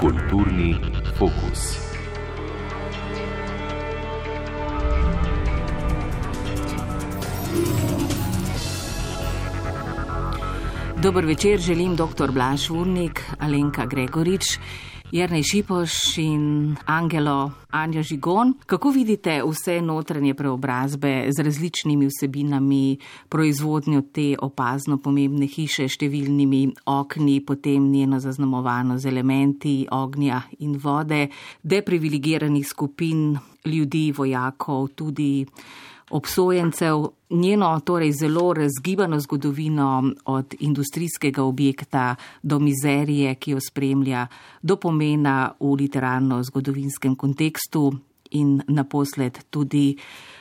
Kulturni fokus. Dober večer, želim dr. Blaž Urnik, Alenka Gregorič, Jrnej Šipoš in Angelo Anja Žigon. Kako vidite vse notranje preobrazbe z različnimi vsebinami, proizvodnjo te opazno pomembne hiše, številnimi okni, potem njeno zaznamovano z elementi ognja in vode, deprivilegiranih skupin ljudi, vojakov, tudi obsojencev, njeno torej zelo razgibano zgodovino od industrijskega objekta do mizerije, ki jo spremlja, do pomena v literarno-zgodovinskem kontekstu in naposled tudi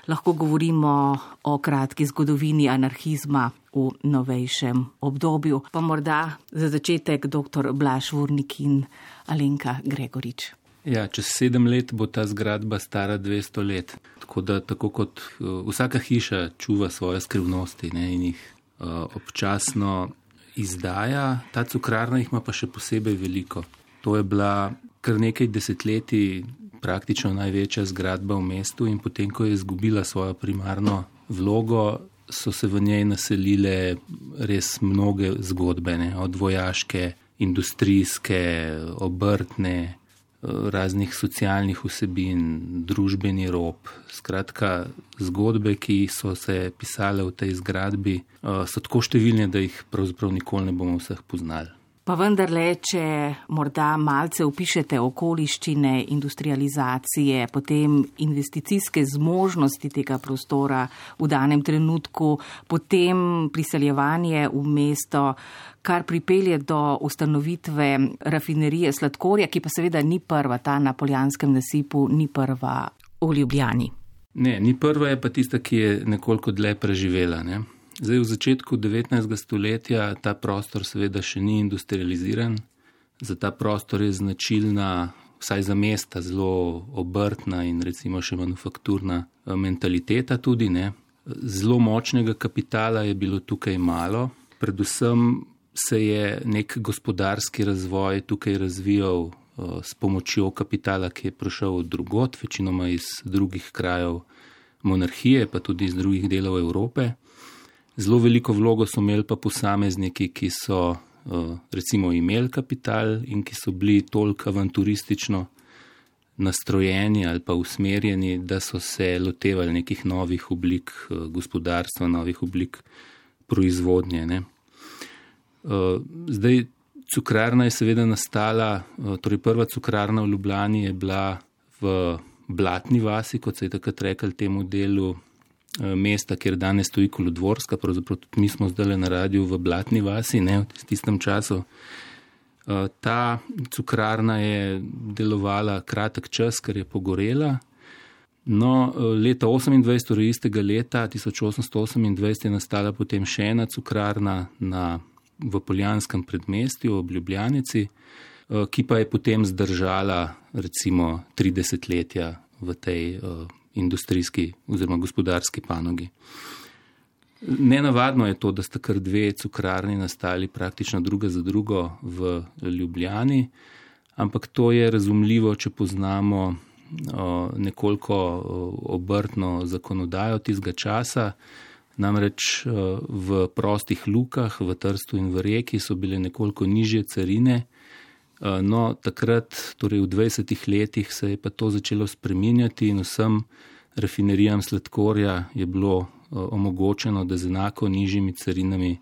lahko govorimo o kratki zgodovini anarhizma v novejšem obdobju. Pa morda za začetek dr. Blaž Vurnik in Alenka Gregorič. Ja, čez sedem let bo ta zgradba stara 200 let. Tako da, tako kot uh, vsaka hiša čuva svoje skrivnosti ne, in jih uh, občasno izdaja, ta cukrarna jih ima pa še posebej veliko. To je bila kar nekaj desetletij praktično največja zgradba v mestu in potem, ko je izgubila svojo primarno vlogo, so se v njej naselile res mnoge zgodbe, ne, od vojaške, industrijske, obrtne, raznih socialnih vsebin, družbeni rob. Skratka, zgodbe, ki so se pisale v tej zgradbi, eh, so tako številne, da jih pravzaprav nikoli ne bomo vseh poznali. Pa vendarle, če morda malce opišete okoliščine industrializacije, potem investicijske zmožnosti tega prostora v danem trenutku, potem priseljevanje v mesto, kar pripelje do ustanovitve rafinerije sladkorja, ki pa seveda ni prva, ta na Poljanskem nasipu ni prva v Ljubljani. Ne, ni prva, je pa tista, ki je nekoliko dlje preživela. Ne? Zdaj, v začetku 19. stoletja ta prostor seveda še ni industrializiran. Za ta prostor je značilna, vsaj za mesta, zelo obrtna in recimo še manufakturna eh, mentaliteta tudi. Ne. Zelo močnega kapitala je bilo tukaj malo. Predvsem se je nek gospodarski razvoj tukaj razvijal uh, s pomočjo kapitala, ki je prišel od drugot, večinoma iz drugih krajev monarhije, pa tudi iz drugih delov Evrope. Zelo veliko vlogo so imeli pa posamezniki, ki so uh, recimo imeli kapital in ki so bili toliko avanturistično nastrojeni ali pa usmerjeni, da so se lotevali nekih novih oblik uh, gospodarstva, novih oblik proizvodnje. Uh, zdaj, cukrarna je seveda nastala, torej prva cukrarna v Ljubljani je bila v Blatni vasi, kot se je takrat rekel temu delu Eh, mesta, kjer danes stoji Kolodvorska, pravzaprav tudi mi smo zdaj na radiju v Blatni vasi, ne v tistem času. Eh, ta cukrarna je delovala kratek čas, ker je pogorela. No, eh, leta 28, torej istega leta, 1828, je nastala potem še ena cukrarna na, v Poljanskem predmestju, ob Ljubljanici, ki pa je potem zdržala recimo 30 letja v tej industrijski oziroma gospodarski panogi. Nenavadno je to, da sta kar dve cukrarni nastali praktično druga za drugo v Ljubljani, ampak to je razumljivo, če poznamo nekoliko obrtno zakonodajo tistega časa. Namreč v prostih lukah, v Trstu in v Reki so bile nekoliko nižje carine, no, takrat, torej v 20 letih, se je pa to začelo spreminjati in vsem rafinerijam sladkorja je bilo eh, omogočeno, da z enako nižjimi carinami eh,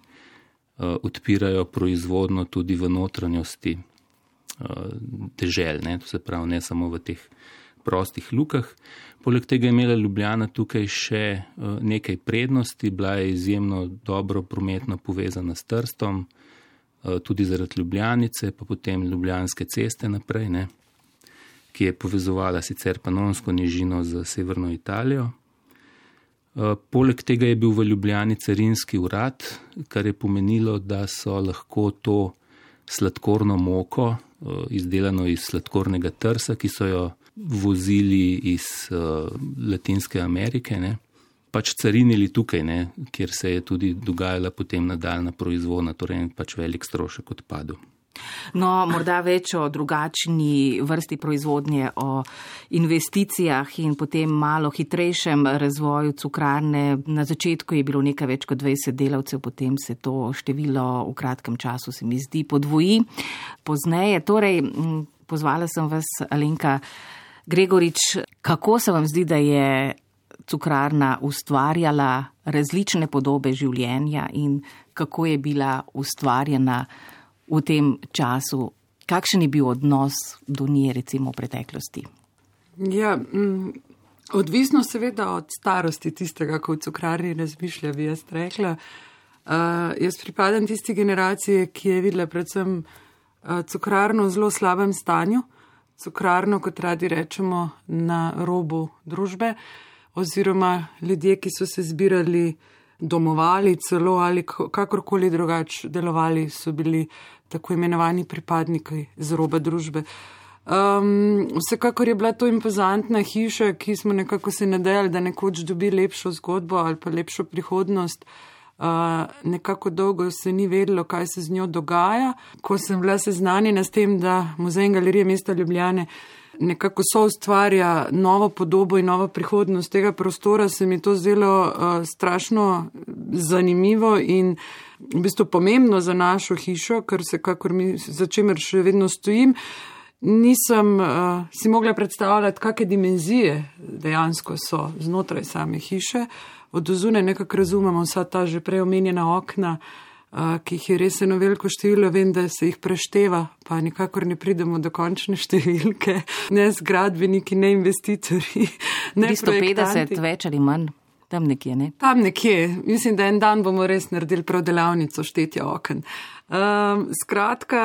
odpirajo proizvodno tudi v notranjosti dežel, ne, to se pravi ne samo v teh prostih lukah. Poleg tega je imela Ljubljana tukaj še nekaj prednosti, bila je izjemno dobro prometno povezana s Trstom, Eh, tudi zaradi Ljubljanice, pa potem Ljubljanske ceste naprej, ne, ki je povezovala sicer Panonsko nižino z severno Italijo. Eh, poleg tega je bil v Ljubljani carinski urad, kar je pomenilo, da so lahko to sladkorno moko, eh, izdelano iz sladkornega trsa, ki so jo vozili iz Latinske Amerike, ne, pač carinili tukaj, ne, kjer se je tudi dogajala potem nadaljna proizvodna, torej pač velik strošek odpadov. No, morda več o drugačni vrsti proizvodnje, o investicijah in potem malo hitrejšem razvoju cukrarne. Na začetku je bilo nekaj več kot 20 delavcev, potem se to število v kratkem času, se mi zdi, podvoji. Pozneje, torej, pozvala sem vas, Alenka Gregorič, kako se vam zdi, da je cukrarna ustvarjala različne podobe življenja in kako je bila ustvarjena v tem času, kakšen je bil odnos do nje, recimo v preteklosti? Ja, mm, odvisno seveda od starosti tistega, ko v cukrarni razmišlja, bi jaz rekla. Uh, jaz pripadam tisti generaciji, ki je videla predvsem uh, cukrarno v zelo slabem stanju, cukrarno, kot radi rečemo, na robu družbe, oziroma ljudje, ki so se zbirali domovali celo ali kakorkoli drugače delovali, so bili tako imenovani pripadniki zroba družbe. Um, vsekakor je bila to impozantna hiša, ki smo nekako se nadejali, da nekoč dobi lepšo zgodbo ali pa lepšo prihodnost. Uh, nekako dolgo se ni vedelo, kaj se z njo dogaja. Ko sem bila seznanjena s tem, da Muzej in galerija mesta Ljubljane nekako so ustvarja novo podobo in novo prihodnost tega prostora, se mi to zdelo uh, strašno zanimivo in v bistvu pomembno za našo hišo, ker se kakor mi za čemer še vedno stojim. Nisem uh, si mogla predstavljati, kakšne dimenzije dejansko so znotraj same hiše. Od ozune nekako razumemo vsa ta že prej omenjena okna, uh, ki jih je res eno veliko število, vem, da se jih prešteva, pa nikakor ne pridemo do končne številke, ne zgradbeniki, ne investitorji. Ne 350 več ali manj. Tam nekje, ne? Tam nekje. Mislim, da en dan bomo res naredili prav delavnico štetja okn. Um, skratka,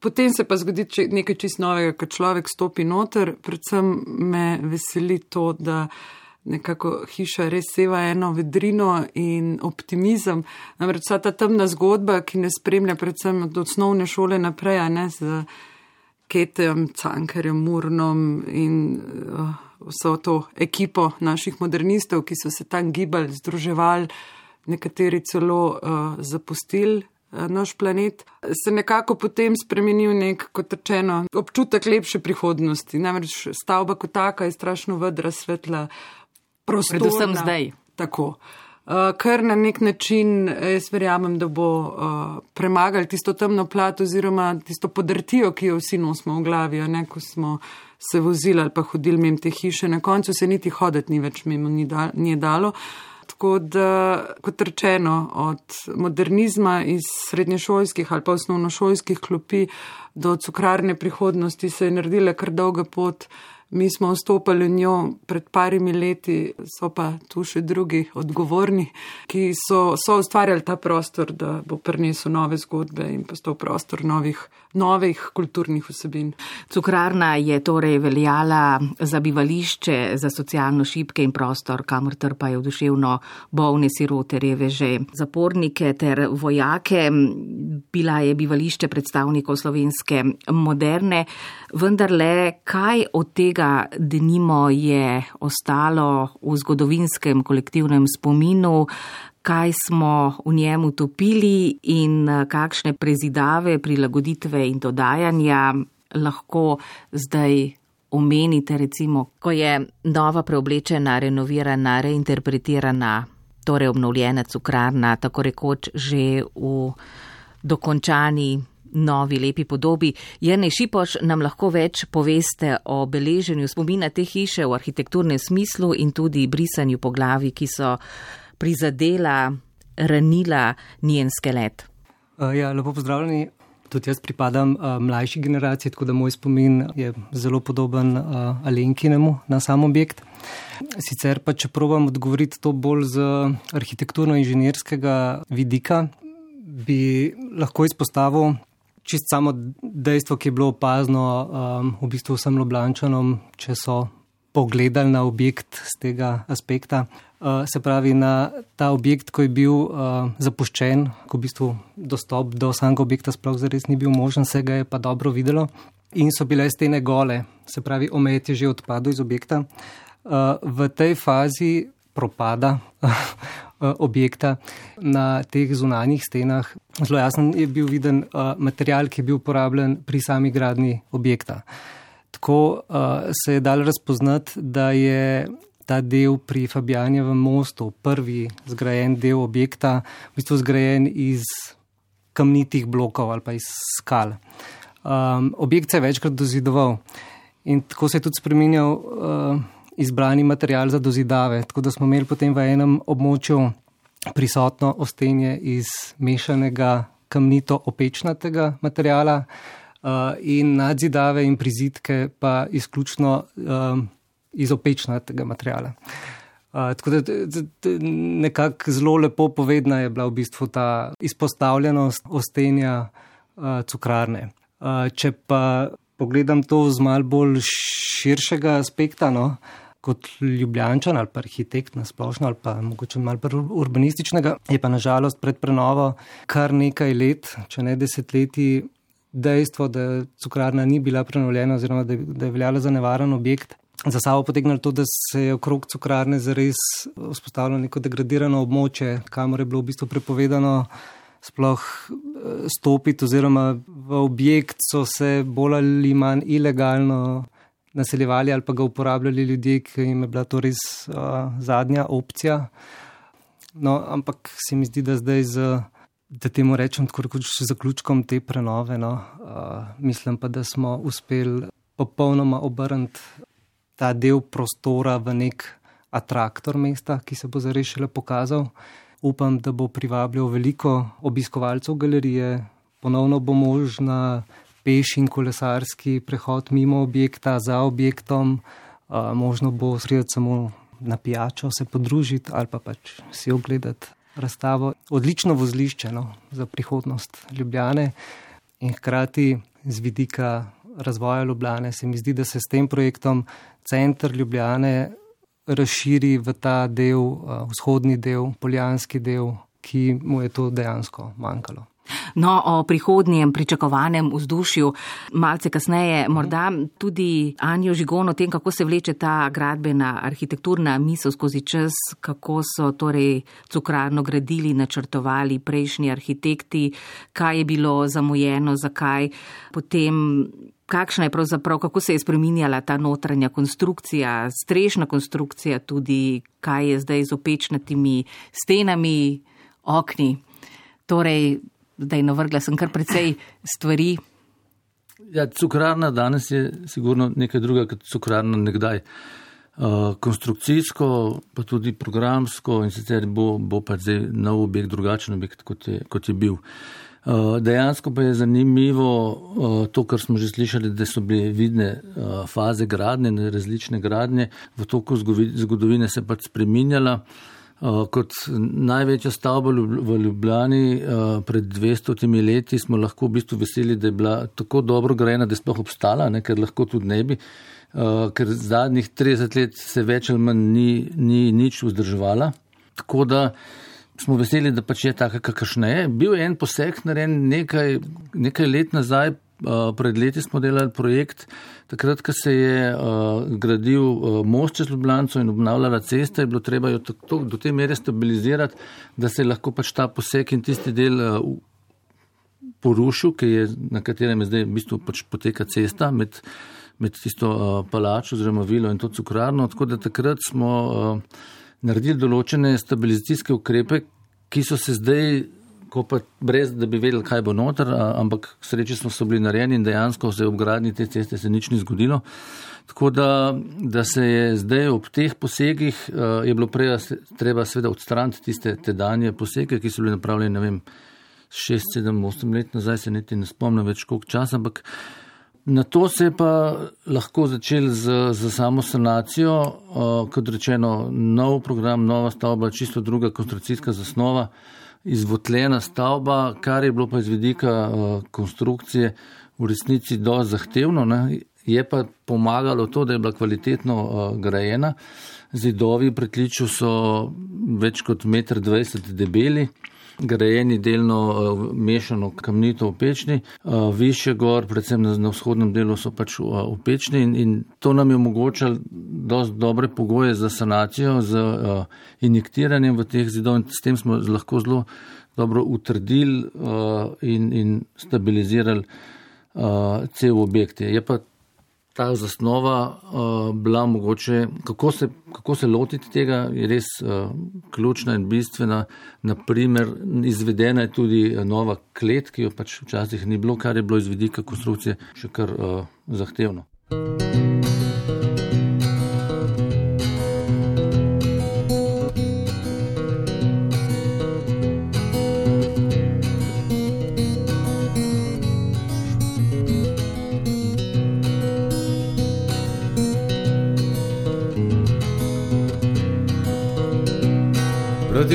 potem se pa zgodi nekaj čist novega, ko človek stopi noter. Predvsem me veseli to, da nekako hiša res seva eno vedrino in optimizem. Namreč vsa ta temna zgodba, ki ne spremlja predvsem od osnovne šole naprej, ne z Ketem, Cankerjem, Murnom in uh, vso to ekipo naših modernistov, ki so se tam gibali, združevali, nekateri celo uh, zapustili. Eh, naš planet se nekako potem spremenil nek, kot rečeno, občutek lepše prihodnosti. Namreč stavba kot taka je strašno vedra, svetla, prostorna. Predvsem zdaj. Tako. Uh, ker na nek način jaz verjamem, da bo uh, premagal tisto temno plat oziroma tisto podrtijo, ki jo vsi nosimo v glavi, ne, ko smo se vozili ali pa hodili mimo te hiše. Na koncu se niti hoditi ni več mimo ni, da, dalo. Tako da, kot rečeno, od modernizma iz srednješolskih ali pa osnovnošolskih klopi do cukrarne prihodnosti se je naredila kar dolga pot. Mi smo vstopili v njo pred parimi leti, so pa tu še drugi odgovorni, ki so, so ustvarjali ta prostor, da bo prinesel nove zgodbe in postal prostor novih, novih kulturnih vsebin. Cukrarna je torej veljala za bivališče za socialno šipke in prostor, kamor trpajo duševno bolne sirote, reveže, zapornike ter vojake. Bila je bivališče predstavnikov slovenske moderne, vendar le kaj od tega tega denimo je ostalo v zgodovinskem kolektivnem spominu, kaj smo v njem utopili in kakšne prezidave, prilagoditve in dodajanja lahko zdaj omenite, recimo, ko je nova preoblečena, renovirana, reinterpretirana, torej obnovljena cukrarna, tako rekoč že v dokončani novi lepi podobi. Jrnej Šipoš, nam lahko več poveste o beleženju spomina te hiše v arhitekturnem smislu in tudi brisanju po glavi, ki so prizadela, ranila njen skelet. Uh, ja, lepo pozdravljeni. Tudi jaz pripadam uh, mlajši generaciji, tako da moj spomin je zelo podoben uh, Alenkinemu na sam objekt. Sicer pa, če probujem odgovoriti to bolj z arhitekturno-inženirskega vidika, bi lahko izpostavil čist samo dejstvo, ki je bilo opazno um, v bistvu vsem Ljubljančanom, če so pogledali na objekt z tega aspekta. Uh, se pravi, na ta objekt, ko je bil uh, zapuščen, ko v bistvu dostop do samega objekta sploh zares ni bil možen, se ga je pa dobro videlo in so bile stene gole, se pravi, omet je že odpadel iz objekta. Uh, v tej fazi propada objekta. Na teh zunanjih stenah zelo jasno je bil viden material, ki je bil uporabljen pri sami gradni objekta. Tako se je dal razpoznati, da je ta del pri Fabijanjevem mostu, prvi zgrajen del objekta, v bistvu zgrajen iz kamnitih blokov ali pa iz skal. Um, objekt se je večkrat dozidoval in tako se je tudi spremenjal uh, izbrani material za dozidave. Tako da smo imeli potem v enem območju prisotno ostenje iz mešanega kamnito-opečnatega materijala uh, in nadzidave in prizitke pa izključno uh, iz opečnatega materijala. Uh, tako da nekako zelo lepo povedna je bila v bistvu ta izpostavljenost ostenja uh, cukrarne. Uh, če pa pogledam to z mal bolj širšega aspekta, no, kot ljubljančan ali pa arhitekt na splošno ali pa mogoče mal urbanističnega, je pa nažalost pred prenovo kar nekaj let, če ne desetletji, dejstvo, da cukrarna ni bila prenovljena oziroma da, da je veljala za nevaren objekt. Za sabo potegnilo to, da se je okrog cukrarne zares vzpostavilo neko degradirano območje, kamor je bilo v bistvu prepovedano sploh eh, stopiti, oziroma v objekt so se bolj ali manj ilegalno naseljevali ali pa ga uporabljali ljudje, ki jim je bila to res uh, zadnja opcija. No, ampak se mi zdi, da zdaj z, da temu rečem, tako kot še zaključkom te prenove, no, uh, mislim pa, da smo uspeli popolnoma obrniti ta del prostora v nek atraktor mesta, ki se bo zarešile pokazal. Upam, da bo privabljal veliko obiskovalcev galerije, ponovno bo možna peš in kolesarski prehod mimo objekta, za objektom, uh, možno bo srediti samo na pijačo, se podružiti ali pa pač si ogledati razstavo. Odlično vozlišče no, za prihodnost Ljubljane in hkrati z vidika razvoja Ljubljane se mi zdi, da se s tem projektom center Ljubljane razširi v ta del, vzhodni del, poljanski del, ki mu je to dejansko manjkalo. No, o prihodnjem pričakovanem vzdušju malce kasneje, morda tudi Anjo Žigon o tem, kako se vleče ta gradbena arhitekturna misel skozi čas, kako so torej cukrarno gradili, načrtovali prejšnji arhitekti, kaj je bilo zamujeno, zakaj potem. Kakšna je pravzaprav, kako se je spreminjala ta notranja konstrukcija, strešna konstrukcija, tudi kaj je zdaj z opečnatimi stenami, okni. Torej, zdaj navrgla sem kar precej stvari. Ja, cukrarna danes je sigurno nekaj druga kot cukrarna nekdaj. Uh, konstrukcijsko, pa tudi programsko in sicer bo, bo pa zdaj nov objekt, drugačen objekt, kot je, kot je bil. Uh, dejansko pa je zanimivo uh, to, kar smo že slišali, da so bile vidne uh, faze gradnje, različne gradnje, v toku zgodovine se pač spreminjala. Uh, kot največja stavba v Ljubljani uh, pred 200 leti smo lahko v bistvu veseli, da je bila tako dobro grajena, da je sploh obstala, ne, ker lahko tudi ne bi, uh, ker zadnjih 30 let se več ali manj ni, ni nič vzdrževala. Tako da smo veseli, da pač je taka, kakršna je. Bil je en poseg narejen nekaj, nekaj let nazaj, pred leti smo delali projekt, Takrat, ko se je uh, gradil uh, most čez Ljubljano in obnavljala cesta, je bilo treba jo tako, do te mere stabilizirati, da se je lahko pač ta posek in tisti del uh, porušil, je, na katerem je zdaj v bistvu pač poteka cesta med, med tisto uh, palačo oziroma vilo in to cukrarno. Tako da takrat smo uh, naredili določene stabilizacijske ukrepe, ki so se zdaj ko pa brez, da bi vedeli, kaj bo noter, ampak sreče smo so bili narejeni in dejansko se ob gradnji te ceste se nič ni zgodilo. Tako da, da se je zdaj ob teh posegih, je bilo prej treba seveda odstraniti tiste tedanje posege, ki so bili napravljeni, ne vem, 6, 7, 8 let nazaj, se niti ne spomnim več koliko časa, ampak na to se je pa lahko začel z, z samo sanacijo, kot rečeno, nov program, nova stavba, čisto druga konstrukcijska zasnova izvotljena stavba, kar je bilo pa iz vidika uh, konstrukcije v resnici dosti zahtevno. Ne? Je pa pomagalo to, da je bila kvalitetno uh, grajena. Zidovi pritličju so več kot 1,20 m debeli, grajeni delno uh, mešano kamnito opečni, uh, više gor, predvsem na, vzhodnem delu so pač uh, opečni in, in to nam je omogočalo dosti dobre pogoje za sanacijo, z injektiranjem v teh zidov in s tem smo lahko zelo dobro utrdili in, in stabilizirali cel objekt. Je pa ta zasnova uh, bila mogoče, kako se, kako se lotiti tega, je res uh, ključna in bistvena. Naprimer, izvedena je tudi nova klet, ki jo pač včasih ni bilo, kar je bilo iz vidika konstrukcije še kar uh, zahtevno.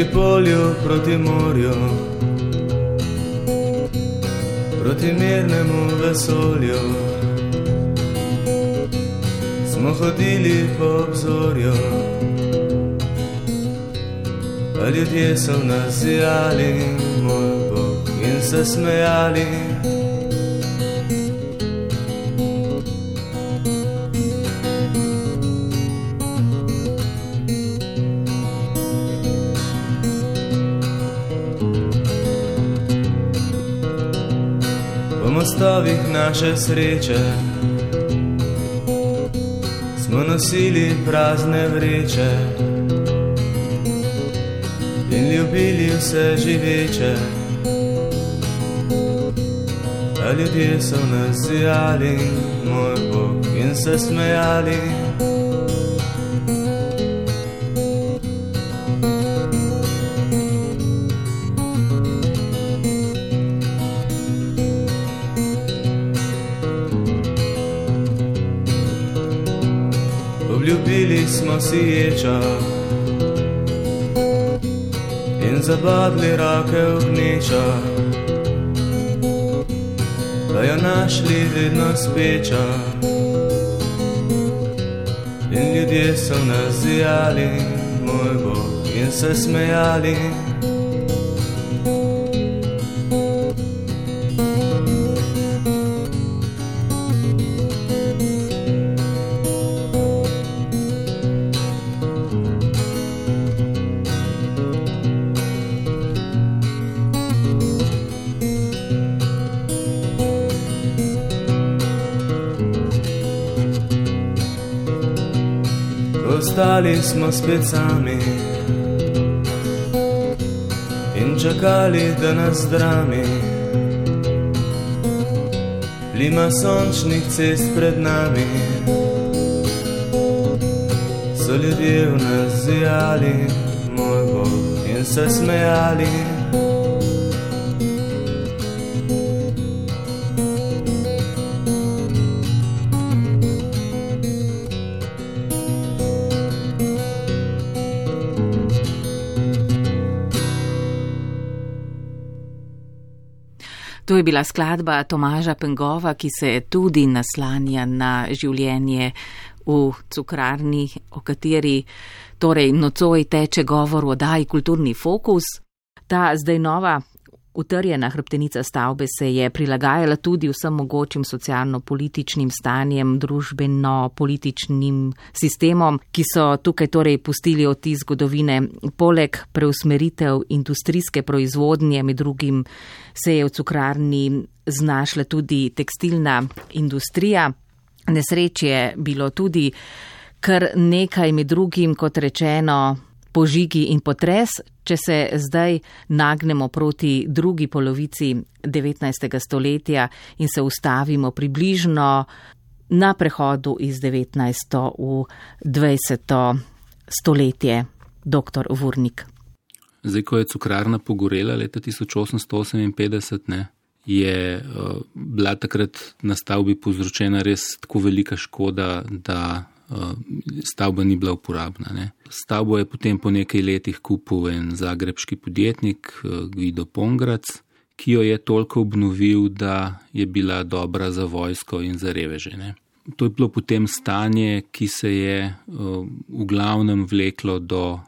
Proti polju, proti morju, proti mirnemu vesolju. Smo hodili po obzorju, a ljudje so nas zjali, moj Bog, in se smejali. Mostovih naše sreče. Smo nosili prazne vreče in ljubili vse živeče. A ljudje so nas zjali, moj Bog, in se smejali. Obljubili smo si ječa in zabadli rake v gneča, da jo našli vedno speča. In ljudje so nas zijali, moj Bog, in se smejali. Smo spet sami in čakali, da nas drami. Lima sončnih cest pred nami, so ljudje v nas zijali, moj Bog, in se smejali. Je bila skladba Tomaža Pengova, ki se tudi naslanja na življenje v cukrarni, o kateri torej nocoj teče govor o daji kulturni fokus. Ta zdaj nova utrjena hrbtenica stavbe se je prilagajala tudi vsem mogočim socialno-političnim stanjem, družbeno-političnim sistemom, ki so tukaj torej pustili oti zgodovine. Poleg preusmeritev industrijske proizvodnje, med drugim se je v cukrarni znašla tudi tekstilna industrija. Nesreč je bilo tudi kar nekaj med drugim, kot rečeno, požigi in potres, če se zdaj nagnemo proti drugi polovici 19. stoletja in se ustavimo približno na prehodu iz 19. v 20. stoletje, dr. Vurnik. Zdaj, ko je cukrarna pogorela leta 1858, ne, je uh, bila takrat na stavbi povzročena res tako velika škoda, da stavba ni bila uporabna. Ne. Stavbo je potem po nekaj letih kupil en zagrebski podjetnik uh, Guido Pongrac, ki jo je toliko obnovil, da je bila dobra za vojsko in za reveže. Ne. To je bilo potem stanje, ki se je uh, v glavnem vleklo do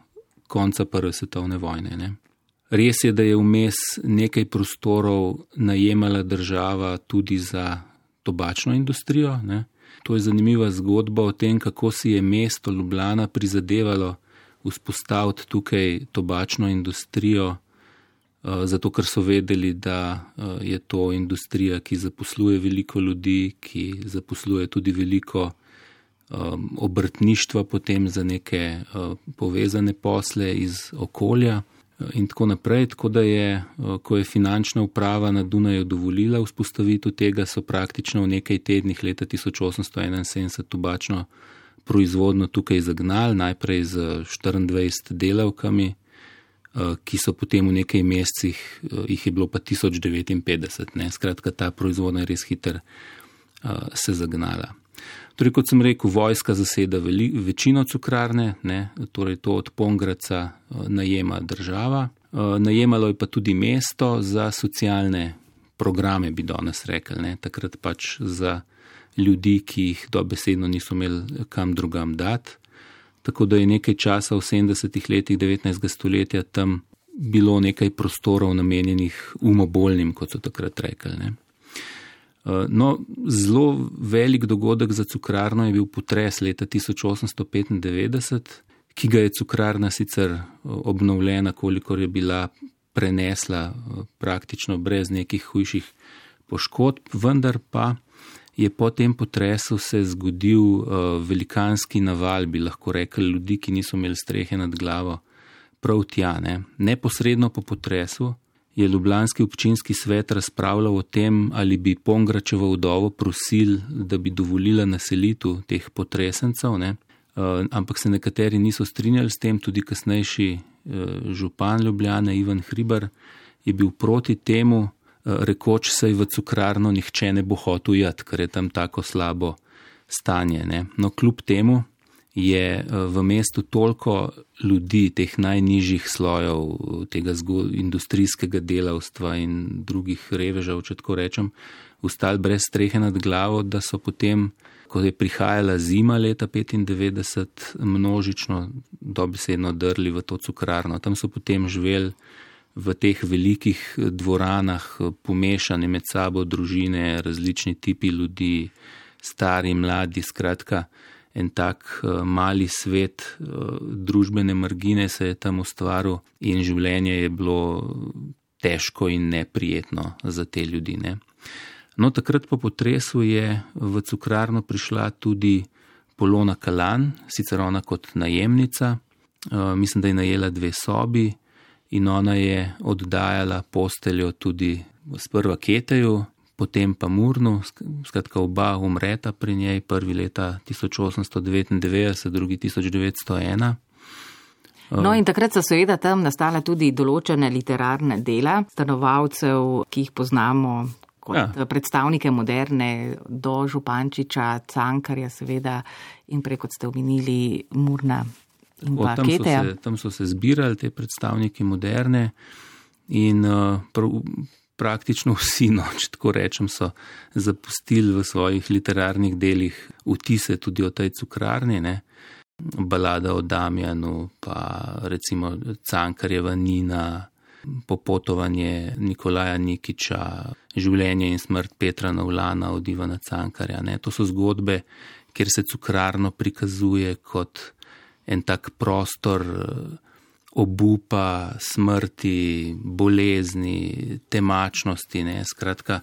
konca Prve svetovne vojne. Ne. Res je, da je vmes nekaj prostorov najemala država tudi za tobačno industrijo. Ne. To je zanimiva zgodba o tem, kako si je mesto Ljubljana prizadevalo vzpostaviti tukaj tobačno industrijo, eh, zato ker so vedeli, da eh, je to industrija, ki zaposluje veliko ljudi, ki zaposluje tudi veliko eh, obrtništva potem za neke povezane posle iz okolja in tako naprej. Tako da je, ko je finančna uprava na Dunaju dovolila vzpostavitev tega, so praktično v nekaj tednih leta 1871 tobačno proizvodno tukaj zagnali, najprej z 24 delavkami, ki so potem v nekaj mesecih, jih je bilo pa 1059. Ne? Skratka, ta proizvodnja je res hiter se zagnala. Torej, kot sem rekel, vojska zaseda veli, večino cukrarne, ne, torej to od Pongraca eh, najema država. Eh, najemalo je pa tudi mesto za socialne programe, bi danes rekli, ne, takrat pač za ljudi, ki jih dobesedno niso imeli kam drugam dati. Tako da je nekaj časa v 70-ih letih 19. stoletja tam bilo nekaj prostorov namenjenih umobolnim, kot so takrat rekli. Ne. Eh, no, zelo velik dogodek za cukrarno je bil potres leta 1895, ki ga je cukrarna sicer eh, obnovljena, kolikor je bila prenesla eh, praktično brez nekih hujših poškodb, vendar pa je po tem potresu se zgodil velikanski naval, bi lahko rekli, ljudi, ki niso imeli strehe nad glavo, prav tja. Ne. Neposredno po potresu je Ljubljanski občinski svet razpravljal o tem, ali bi Pongračevo vdovo prosil, da bi dovolila naselitev teh potresencev, ne? Uh, ampak se nekateri niso strinjali s tem, tudi kasnejši uh, župan Ljubljana Ivan Hribar je bil proti temu, uh, rekoč se je v cukrarno nihče ne bo hotel jati, ker je tam tako slabo stanje. Ne? No, kljub temu je eh, v mestu toliko ljudi, teh najnižjih slojev, tega industrijskega delavstva in drugih revežev, če tako rečem, ustali brez strehe nad glavo, da so potem, ko je prihajala zima leta 95, množično dobesedno drli v to cukrarno. Tam so potem živeli v teh velikih dvoranah, pomešane med sabo družine, različni tipi ljudi, stari, mladi, skratka en tak uh, mali svet uh, družbene margine se je tam ustvaril in življenje je bilo težko in neprijetno za te ljudi. Ne. No, takrat po potresu je v cukrarno prišla tudi Polona Kalan, sicer ona kot najemnica, uh, mislim, da je najela dve sobi in ona je oddajala posteljo tudi sprva Keteju, potem pa Murnu, skratka oba umreta pri njej, prvi leta 1899, drugi 1901. No, in takrat so seveda tam nastale tudi določene literarne dela stanovalcev, ki jih poznamo kot ja. predstavnike moderne, do Župančiča, Cankarja, seveda, in preko ste omenili Murna in o, tam, so se, tam so se zbirali te predstavniki moderne in uh, prav, praktično vsi, no, če tako rečem, so zapustili v svojih literarnih delih vtise tudi o tej cukrarni, ne? balada o Damjanu, pa recimo Cankarjeva Nina, popotovanje Nikolaja Nikiča, življenje in smrt Petra Navlana od Ivana Cankarja. Ne? To so zgodbe, kjer se cukrarno prikazuje kot en tak prostor, obupa, smrti, bolezni, temačnosti. Ne? Skratka,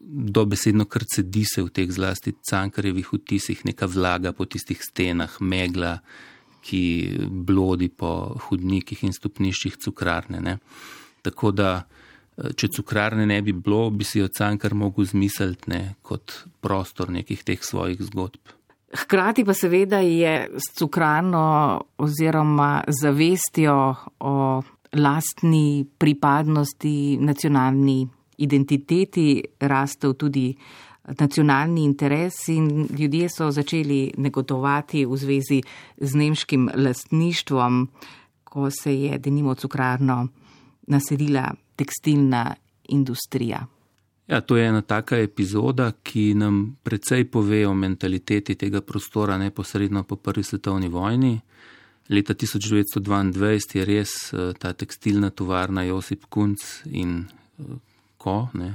dobesedno krcedi se v teh zlasti cankarjevih vtisih, neka vlaga po tistih stenah, megla, ki blodi po hudnikih in stopniščih cukrarne. Ne? Tako da, če cukrarne ne bi bilo, bi si jo cankar mogel zmisliti ne, kot prostor nekih teh svojih zgodb. Hkrati pa seveda je s cukrarno oziroma zavestjo o lastni pripadnosti, nacionalni identiteti rastel tudi nacionalni interes in ljudje so začeli negotovati v zvezi z nemškim lastništvom, ko se je denimo cukrarno naselila tekstilna industrija. Ja, to je ena taka epizoda, ki nam precej pove o mentaliteti tega prostora neposredno po prvi svetovni vojni. Leta 1922 je res ta tekstilna tovarna Josip Kunc in Ko ne,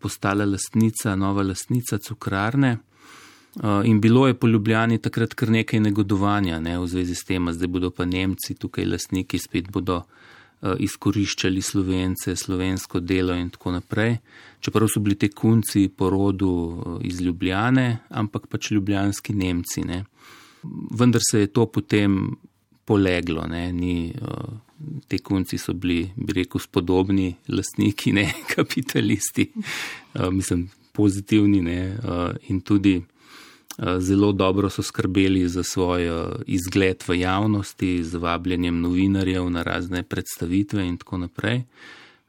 postala lastnica, nova lastnica cukrarne. In bilo je po Ljubljani takrat kar nekaj negodovanja ne, v zvezi s tem, zdaj bodo pa Nemci tukaj lastniki, spet bodo izkoriščali slovence, slovensko delo in tako naprej. Čeprav so bili te kunci po rodu iz Ljubljane, ampak pač ljubljanski Nemci. Ne. Vendar se je to potem poleglo, ne, ni te kunci so bili, bi rekel, spodobni lastniki, ne kapitalisti, mislim, pozitivni ne, in tudi zelo dobro so skrbeli za svoj uh, izgled v javnosti, z vabljenjem novinarjev na razne predstavitve in tako naprej.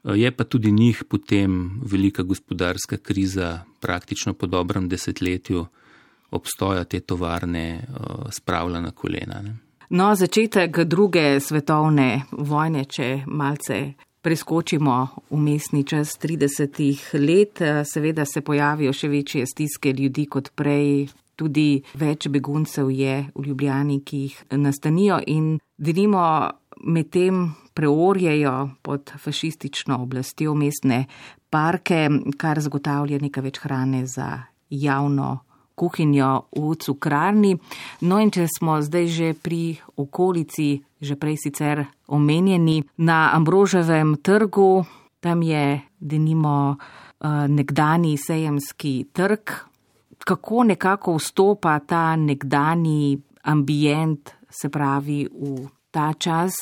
Uh, je pa tudi njih potem velika gospodarska kriza, praktično po dobrem desetletju obstoja te tovarne, spravila na kolena. Ne. No, začetek druge svetovne vojne, če malce preskočimo v mestni čas 30 let, seveda se pojavijo še večje stiske ljudi kot prej. Tudi več beguncev je v Ljubljani, ki jih nastanijo in denimo medtem preorjejo pod fašistično oblastjo mestne parke, kar zagotavlja nekaj več hrane za javno kuhinjo v cukrarni. No in če smo zdaj že pri okolici, že prej sicer omenjeni, na Ambroževem trgu, tam je denimo uh, nekdani sejemski trg. Kako nekako vstopa ta nekdani ambient, se pravi v ta čas,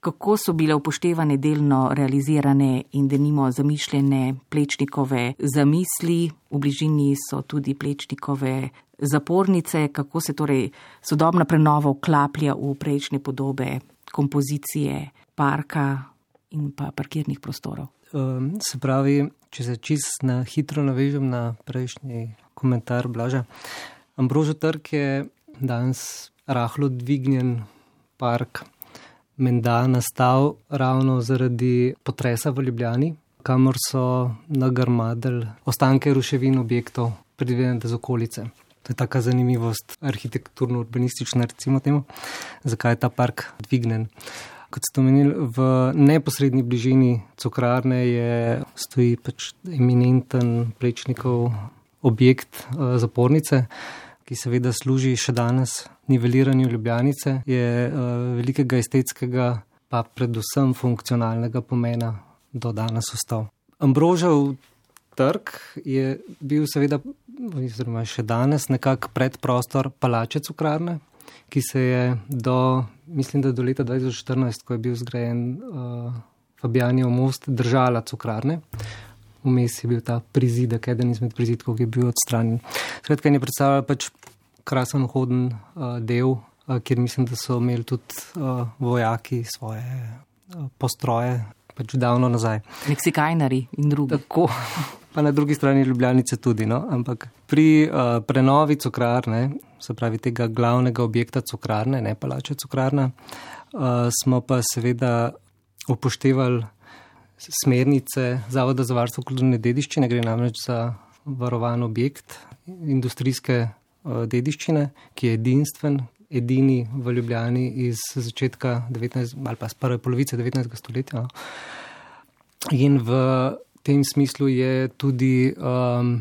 kako so bile upoštevane delno realizirane in denimo zamišljene plečnikove zamisli, v bližini so tudi plečnikove zapornice, kako se torej sodobna prenova vklaplja v prejšnje podobe kompozicije parka in pa parkirnih prostorov. Um, se pravi, če se čist na hitro navežem na prejšnji komentar Blaža. Ambrožo trg je danes rahlo dvignjen park, menda nastal ravno zaradi potresa v Ljubljani, kamor so nagrmadili ostanke ruševin objektov, predvidene z okolice. To je taka zanimivost, arhitekturno-urbanistična, recimo temu, zakaj je ta park dvignen. Kot ste omenili, v neposrednji bližini cukrarne je stoji pač eminenten plečnikov objekt zapornice, ki seveda služi še danes niveliranju Ljubljanice, je velikega estetskega, pa predvsem funkcionalnega pomena do danes ostal. Ambrožev trg je bil seveda, oziroma še danes, nekako predprostor palače cukrarne, ki se je do, mislim, da do leta 2014, ko je bil zgrajen uh, Fabijanijev most, držala cukrarne. Vmes je bil ta prizidek, eden izmed prizidkov, ki je bil odstranjen. Skratka, je predstavljal pač krasen hoden uh, del, uh, kjer mislim, da so imeli tudi uh, vojaki svoje uh, postroje, pač davno nazaj. Meksikajnari in drugi. Tako, pa na drugi strani Ljubljanice tudi. No? Ampak pri uh, prenovi cukrarne, se pravi tega glavnega objekta cukrarne, ne palače cukrarna, uh, smo pa seveda upoštevali smernice Zavoda za varstvo kulturne dediščine, gre namreč za varovan objekt industrijske uh, dediščine, ki je edinstven. Edini v Ljubljani iz začetka 19. ali pa z prve polovice 19. stoletja. No? In v tem smislu je tudi um,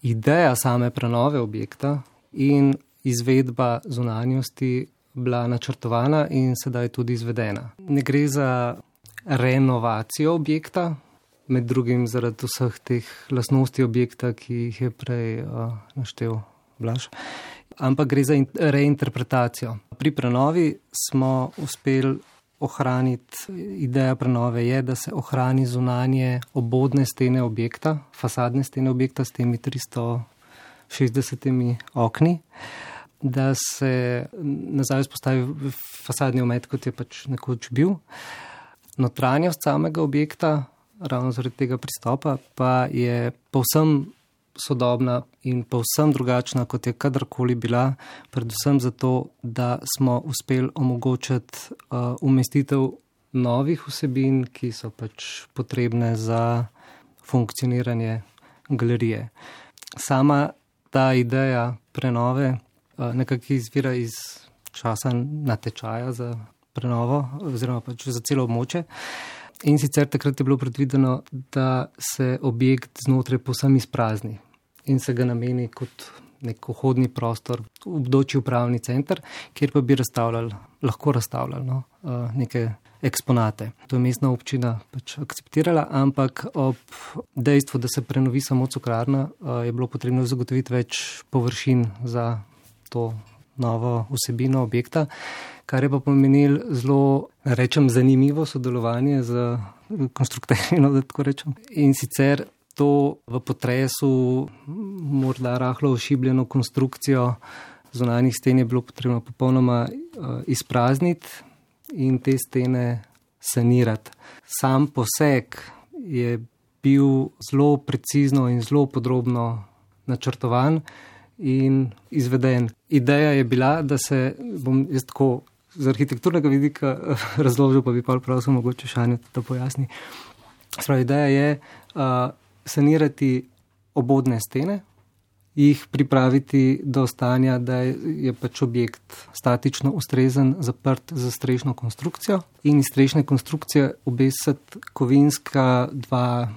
ideja same prenove objekta in izvedba zunanjosti bila načrtovana in sedaj tudi izvedena. Ne gre za renovacijo objekta, med drugim zaradi vseh teh lasnosti objekta, ki jih je prej uh, naštel Blaž, ampak gre za reinterpretacijo. Pri prenovi smo uspeli ohraniti, ideja prenove je, da se ohrani zunanje obodne stene objekta, fasadne stene objekta s temi 360 okni, da se nazaj vzpostavi fasadni omet, kot je pač nekoč bil. Notranjost samega objekta, ravno zaradi tega pristopa, pa je povsem sodobna in povsem drugačna, kot je kadarkoli bila, predvsem zato, da smo uspeli omogočiti uh, umestitev novih vsebin, ki so pač potrebne za funkcioniranje galerije. Sama ta ideja prenove uh, nekako izvira iz časa natečaja za prenovo oziroma pač za celo območje. In sicer takrat je bilo predvideno, da se objekt znotraj posem izprazni in se ga nameni kot nek vhodni prostor v obdoči upravni center, kjer pa bi razstavljali, lahko razstavljali no, neke eksponate. To je mestna občina pač akceptirala, ampak ob dejstvu, da se prenovi samo cukrarna, je bilo potrebno zagotoviti več površin za to novo vsebino objekta, kar je pa pomenil zelo, rečem, zanimivo sodelovanje z konstruktorji, no, da tako rečem. In sicer to v potresu morda rahlo ošibljeno konstrukcijo zunanjih sten je bilo potrebno popolnoma izprazniti in te stene sanirati. Sam poseg je bil zelo precizno in zelo podrobno načrtovan in izveden. Ideja je bila, da se bom jaz tako z arhitekturnega vidika razložil, pa bi pa prosil mogoče šanje, da pojasni. Spravi, ideja je uh, sanirati obodne stene, jih pripraviti do stanja, da je pač objekt statično ustrezen, zaprt za strešno konstrukcijo in iz strešne konstrukcije obesiti kovinska dva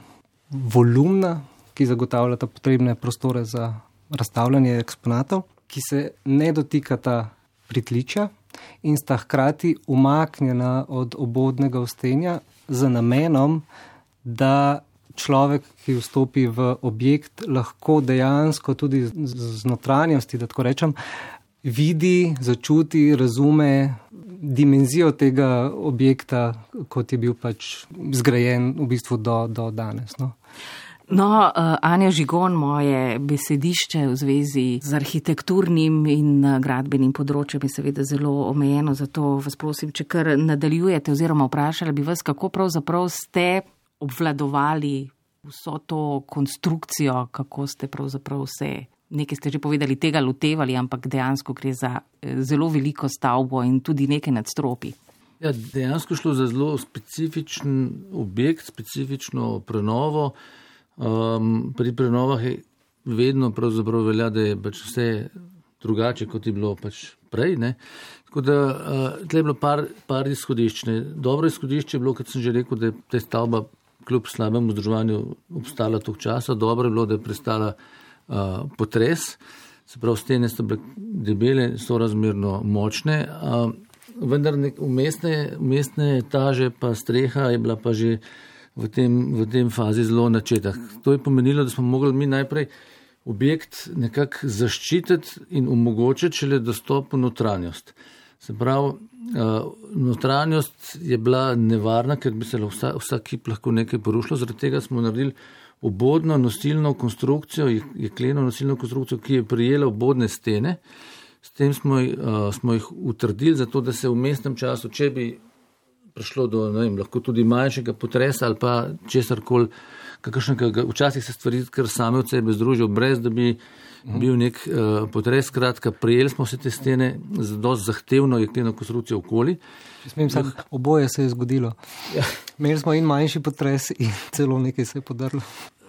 volumna, ki zagotavljata potrebne prostore za razstavljanje eksponatov, ki se ne dotikata pritličja in sta hkrati umaknjena od obodnega ustenja z namenom, da človek, ki vstopi v objekt, lahko dejansko tudi z notranjosti, da tako rečem, vidi, začuti, razume dimenzijo tega objekta, kot je bil pač zgrajen v bistvu do, do danes. No. No, uh, Anja Žigon, moje besedišče v zvezi z arhitekturnim in uh, gradbenim področjem je seveda zelo omejeno, zato vas prosim, če kar nadaljujete oziroma vprašala bi vas, kako pravzaprav ste obvladovali vso to konstrukcijo, kako ste pravzaprav vse, nekaj ste že povedali, tega lotevali, ampak dejansko gre za eh, zelo veliko stavbo in tudi nekaj nadstropi. Ja, dejansko šlo za zelo specifičen objekt, specifično prenovo. Um, pri prenovah je vedno velja, da je pač vse drugače, kot je bilo pač prej. Ne. Tako da uh, je bilo par, par izhodišč. Dobro izhodišče je bilo, kot sem že rekel, da je ta stavba kljub slabemu združevanju obstala toliko časa. Dobro je bilo, da je prestala uh, potres, se pravi, stene so bile debele, so razmerno močne. Uh, vendar umestne, umestne etaže pa streha je bila pa že v tem, v tem fazi zelo načeta. To je pomenilo, da smo mogli mi najprej objekt nekako zaščititi in omogočiti šele dostop v notranjost. Se pravi, Uh, notranjost je bila nevarna, ker bi se vsa, vsak kip lahko nekaj porušilo. Zaradi tega smo naredili obodno nosilno konstrukcijo, jekleno nosilno konstrukcijo, ki je prijela obodne stene. S tem smo, uh, smo jih utrdili, zato da se v mestnem času, če bi prišlo do vem, tudi manjšega potresa ali pa česar koli, včasih se stvari kar same od sebe združijo, brez da bi -hmm. bil nek uh, potres. Skratka, prijeli smo se te stene z dosti zahtevno jekleno konstrukcijo okoli. Smem, sam, oboje se je zgodilo. Ja. Imeli smo in manjši potres, in celo nekaj se je podarilo.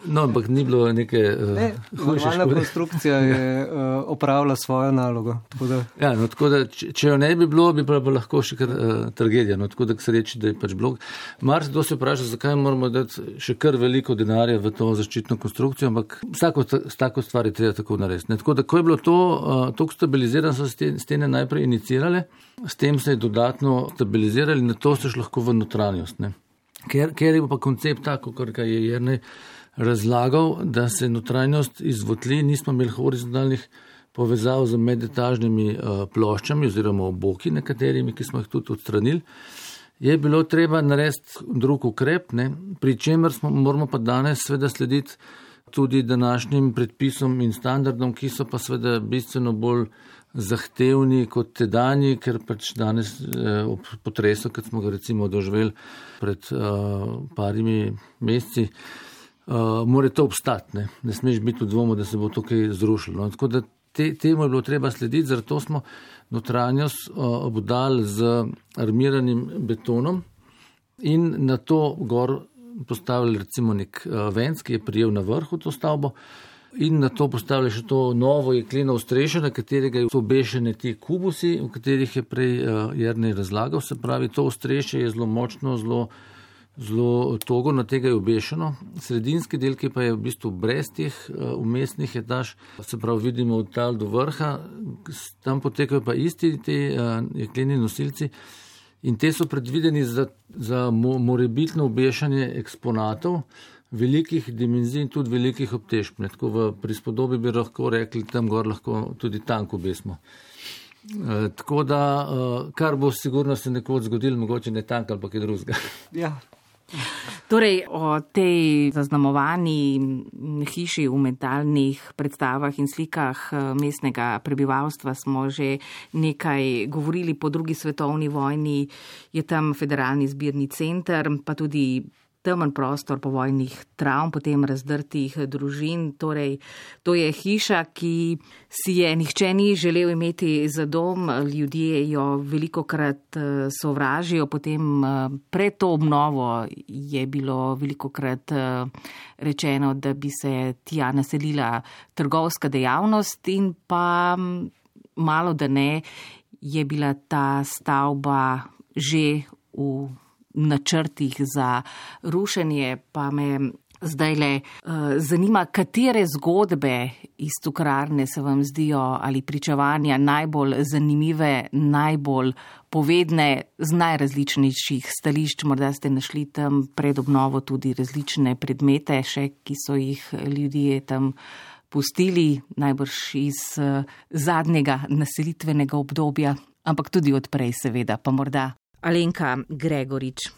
No, ampak ni bilo neke uh, ne, hujše. Normalna konstrukcija je uh, opravila svojo nalogo. Da. Ja, no, da, če, če jo ne bi bilo, bi pa lahko še kar uh, tragedija. No, tako da se reči, da je pač blok. Mar se dosti vpraša, zakaj moramo dati še kar veliko denarja v to zaščitno konstrukcijo, ampak vsako tako stvar je treba tako narediti. Tako da, ko je bilo to, uh, to stabilizirano, so se stene najprej inicirale, s tem se je dodatno stabilizirali, na to se šlo lahko v notranjost. Ker, ker je pa koncept tako, kar je jernej razlagal, da se notranjost izvotli, nismo imeli horizontalnih povezav z medetažnimi uh, ploščami oziroma oboki, nekaterimi, ki smo jih tudi odstranili. Je bilo treba narediti drug ukrep, ne? pri čemer smo, moramo pa danes sveda slediti tudi današnjim predpisom in standardom, ki so pa sveda bistveno bolj zahtevni kot tedajni, ker pač danes eh, ob potresu, kot smo ga recimo doživeli pred eh, parimi meseci, eh, uh, mora to obstati, ne? ne smeš biti v dvomu, da se bo tukaj zrušilo. No? Tako da te, temu je bilo treba slediti, zato smo notranjost uh, obdali z armiranim betonom in na to gor postavili recimo nek uh, venc, ki je prijel na vrhu to stavbo. in na to postavili še to novo jekleno ostrešje, na katerega so obešene ti kubusi, o katerih je prej uh, Jrnej razlagal. Se pravi, to ostrešje je zelo močno, zelo, zelo togo, na tega je obešeno. Sredinski del, ki pa je v bistvu brez teh uh, umestnih etaž, se pravi, vidimo od tal do vrha, tam potekajo pa isti ti uh, jekleni nosilci. In te so predvideni za, za morebitno obešanje eksponatov, velikih dimenzij in tudi velikih obtežb. Tako v prispodobi bi lahko rekli, tam gor lahko tudi tanko besmo. E, tako da, e, kar bo sigurno se nekoč zgodilo, mogoče ne tank ali pa kaj drugega. Ja. Torej, o tej zaznamovani hiši v mentalnih predstavah in slikah e, mestnega prebivalstva smo že nekaj govorili. Po drugi svetovni vojni je tam federalni zbirni center, pa tudi temen prostor povojnih travm, potem razdrtih družin. Torej, to je hiša, ki si je nihče ni želel imeti za dom, ljudje jo veliko krat eh, sovražijo, potem eh, pred to obnovo je bilo veliko krat eh, rečeno, da bi se tja naselila trgovska dejavnost in pa mm, malo da ne je bila ta stavba že v načrtih za rušenje, pa me zdaj le uh, zanima, katere zgodbe iz cukrarne se vam zdijo ali pričevanja najbolj zanimive, najbolj povedne z najrazličnejših stališč. Morda ste našli tam pred obnovo tudi različne predmete, še ki so jih ljudje tam. Pustili najbrž iz uh, zadnjega naselitvenega obdobja, ampak tudi odprej, seveda, pa morda Alenka Gregorič.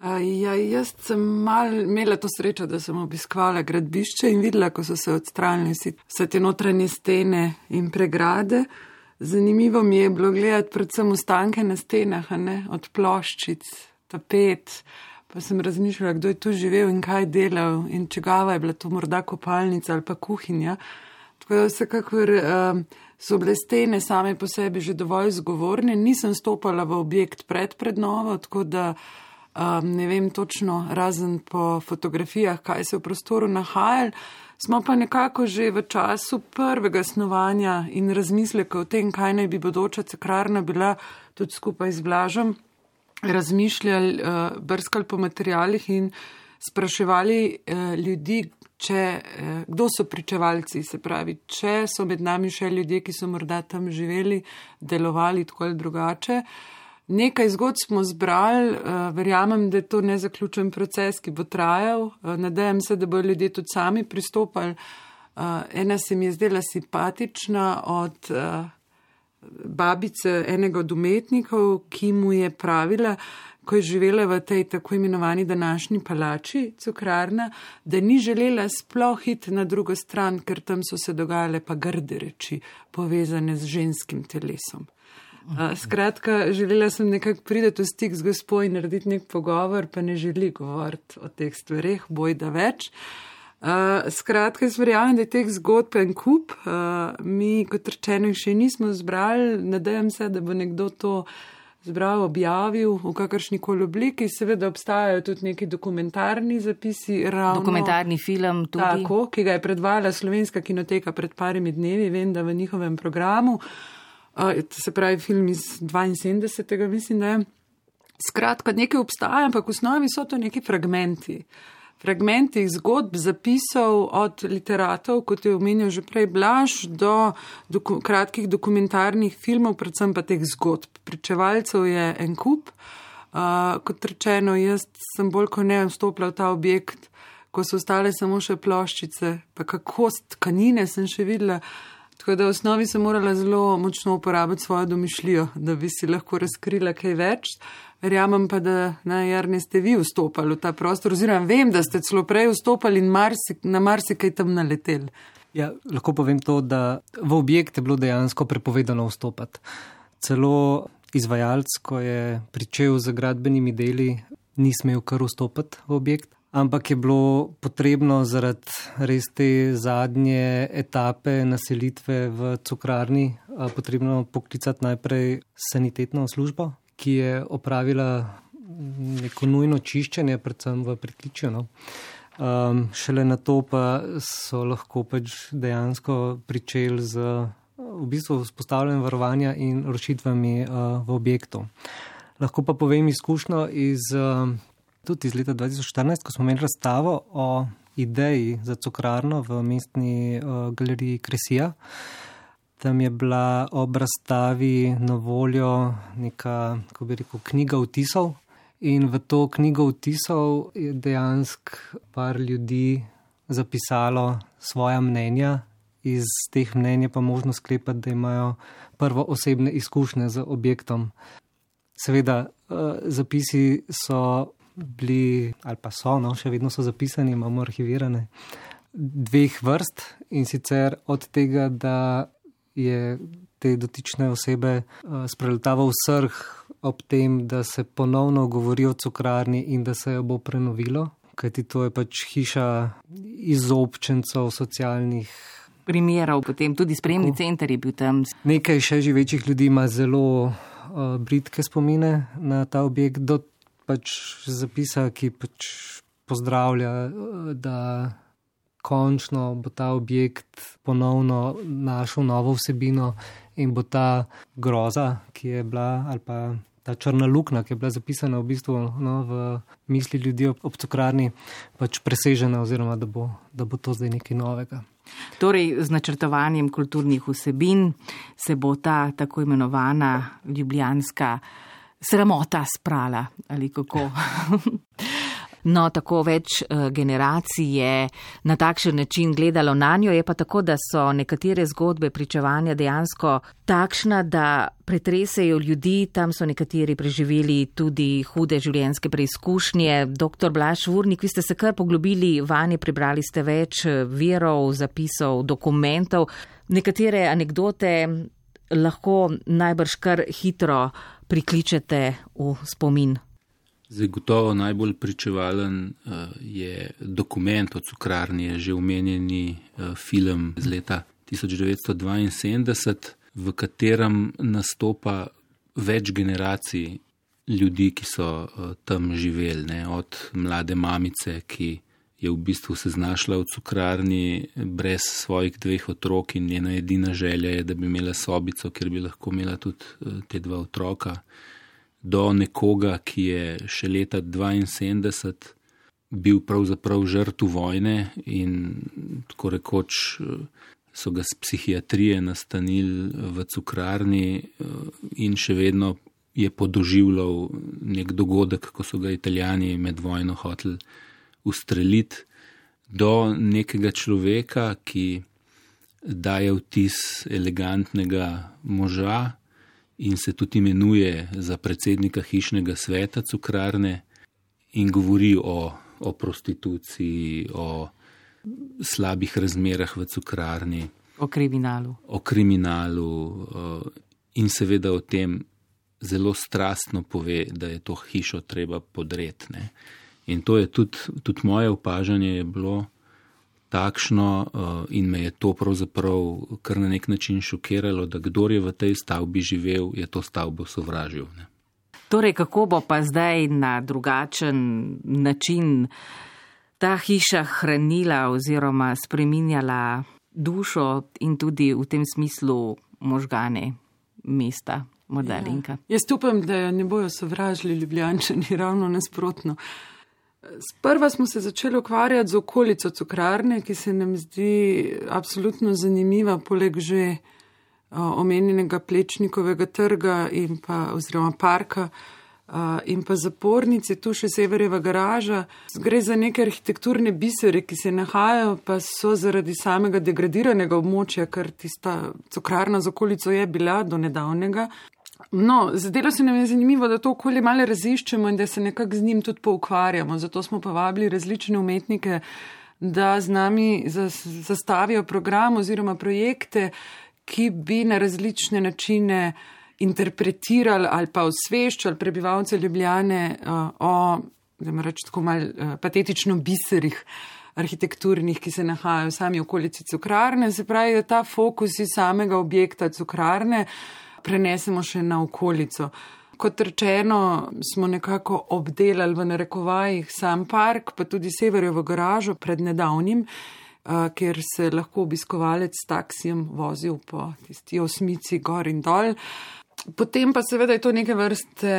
Ja, jaz sem mal imela to srečo, da sem obiskvala gradbišče in videla, ko so se odstranili vse te notranje stene in pregrade. Zanimivo mi je bilo gledati predvsem ostanke na stenah, ne, od ploščic, tapet. Pa sem razmišljala, kdo je tu živel in kaj delal in čigava je bila to morda kopalnica ali pa kuhinja. Tako da vsekakor. Uh, so bile stene same po sebi že dovolj zgovorne, nisem stopala v objekt pred prednovo, tako da um, ne vem točno, razen po fotografijah, kaj se v prostoru nahaja. Smo pa nekako že v času prvega snovanja in razmisleka o tem, kaj naj bi bodoča cekrarna bila, tudi skupaj z Blažom, razmišljali, uh, brskali po materialih in spraševali uh, ljudi, če, eh, kdo so pričevalci, se pravi, če so med nami še ljudje, ki so morda tam živeli, delovali tako ali drugače. Nekaj zgodb smo zbrali, eh, verjamem, da je to nezaključen proces, ki bo trajal. Eh, nadejam se, da bodo ljudje tudi sami pristopali. Ena se mi je zdela simpatična od babice enega od umetnikov, ki mu je pravila, ko je živela v tej tako imenovani današnji palači, cukrarna, da ni želela sploh iti na drugo stran, ker tam so se dogajale pa grde reči, povezane z ženskim telesom. Uh, skratka, želela sem nekako priti v stik z gospod in narediti nek pogovor, pa ne želi govoriti o teh stvareh, boj da več. Uh, skratka, jaz verjamem, da je teh zgodb en kup, uh, mi kot rečeno še nismo zbrali, nadejam se, da bo nekdo to zbral, objavil v kakršni koli obliki. Seveda obstajajo tudi neki dokumentarni zapisi. Ravno, dokumentarni film tudi. Tako, ki ga je predvajala slovenska kinoteka pred parimi dnevi, vem, da v njihovem programu. Uh, se pravi, film iz 72. mislim, da je. Skratka, nekaj obstaja, ampak v osnovi so to neki fragmenti. Uh, fragmentih zgodb, zapisov od literatov, kot je omenil že prej Blaž, do doku kratkih dokumentarnih filmov, predvsem pa teh zgodb. Pričevalcev je en kup. Uh, kot rečeno, jaz sem bolj kot ne vstopila v ta objekt, ko so ostale samo še ploščice, pa kako tkanine sem še videla. Tako da v osnovi sem morala zelo močno uporabiti svojo domišljijo, da bi si lahko razkrila kaj več. Verjamem pa, da na jarni ste vi vstopali v ta prostor, oziroma vem, da ste celo prej vstopali in marsi, na marsikaj tam naletel. Ja, lahko povem to, da v objekt je bilo dejansko prepovedano vstopati. Celo izvajalec, ko je pričel z gradbenimi deli, ni smel kar vstopati v objekt. Ampak je bilo potrebno zaradi res te zadnje etape naselitve v cukrarni, potrebno poklicati najprej sanitetno službo, ki je opravila neko nujno čiščenje, predvsem v pritličju. No. Um, šele na to pa so lahko pač dejansko pričeli z v bistvu vzpostavljanjem varovanja in rošitvami uh, v objektu. Lahko pa povem izkušnjo iz, uh, tudi iz leta 2014, ko smo imeli razstavo o ideji za cukrarno v mestni uh, galeriji Kresija. Tam je bila ob razstavi na voljo neka, kako bi rekel, knjiga vtisov. In v to knjigo vtisov je dejansko par ljudi zapisalo svoja mnenja, iz teh mnenj pa možno sklepati, da imajo prvo osebne izkušnje z objektom. Seveda, zapisi so bili, ali pa so, no, še vedno so zapisani, imamo arhivirane, dveh vrst in sicer od tega, da je te dotične osebe spreletaval srh ob tem, da se ponovno govori o cukrarni in da se jo bo prenovilo, kajti to je pač hiša izobčencev socialnih. Primerov, potem tudi spremni center je bil tam. Nekaj še živečih ljudi ima zelo uh, britke spomine na ta objekt, do pač zapisa, ki pač pozdravlja, da končno bo ta objekt ponovno našel novo vsebino in bo ta groza, ki je bila, ali pa ta črna luknja, ki je bila zapisana v bistvu no, v misli ljudi ob, ob cukrarni, pač presežena, oziroma da bo, da bo to zdaj nekaj novega. Torej, z načrtovanjem kulturnih vsebin se bo ta tako imenovana ljubljanska sramota sprala ali kako. No, tako več generacij je na takšen način gledalo na njo, je pa tako, da so nekatere zgodbe pričevanja dejansko takšna, da pretresejo ljudi, tam so nekateri preživeli tudi hude življenjske preizkušnje. Doktor Blaž Vurnik, vi ste se kar poglobili vanje, prebrali ste več verov, zapisov, dokumentov, nekatere anekdote lahko najbrž kar hitro prikličete v spomin. Zdaj, gotovo najbolj pričevalen uh, je dokument o cukrarni, že omenjeni uh, film iz leta 1972, v katerem nastopa več generacij ljudi, ki so uh, tam živeli. Ne? Od mlade mamice, ki je v bistvu se znašla v cukrarni brez svojih dveh otrok in njena edina želja je, da bi imela sobico, kjer bi lahko imela tudi uh, te dva otroka do nekoga, ki je še leta 72 bil pravzaprav žrtv vojne in tako rekoč so ga z psihiatrije nastanili v cukrarni in še vedno je podoživljal nek dogodek, ko so ga italijani med vojno hoteli ustreliti, do nekega človeka, ki daje vtis elegantnega moža, in se tudi imenuje za predsednika hišnega sveta cukrarne in govori o, o prostituciji, o slabih razmerah v cukrarni. O kriminalu. O kriminalu in seveda o tem zelo strastno pove, da je to hišo treba podretne. In to je tudi, tudi moje opažanje je bilo takšno uh, in me je to pravzaprav kar na nek način šokiralo, da kdo je v tej stavbi živel, je to stavbo sovražil. Ne. Torej, kako bo pa zdaj na drugačen način ta hiša hranila oziroma spreminjala dušo in tudi v tem smislu možgane mesta, modelinka? Ja. Jaz upam, da ne bojo sovražili ljubljančani, ravno nasprotno. Sprva smo se začeli ukvarjati z okolico cukrarne, ki se nam zdi absolutno zanimiva, poleg že omenjenega plečnikovega trga in pa oziroma parka in pa zapornice, tu še severjeva garaža. Gre za neke arhitekturne bisere, ki se nahajajo, pa so zaradi samega degradiranega območja, ker tista cukrarna z okolico je bila do nedavnega, No, zdelo se nam je zanimivo, da to okolje malo raziščemo in da se nekako z njim tudi poukvarjamo. Zato smo povabili različne umetnike, da z nami zastavijo program oziroma projekte, ki bi na različne načine interpretirali ali pa osveščali prebivalce Ljubljane uh, o, da me reč tako mal, uh, patetično biserih arhitekturnih, ki se nahajajo v sami okolici cukrarne. Se pravi, da ta fokus iz samega objekta cukrarne prenesemo še na okolico. kot rečeno, smo nekako obdelali v narekovajih sam park, pa tudi severjevo garažo pred nedavnim, kjer se lahko obiskovalec s taksijem vozil po tisti osmici gor in dol. Potem pa seveda je to neke vrste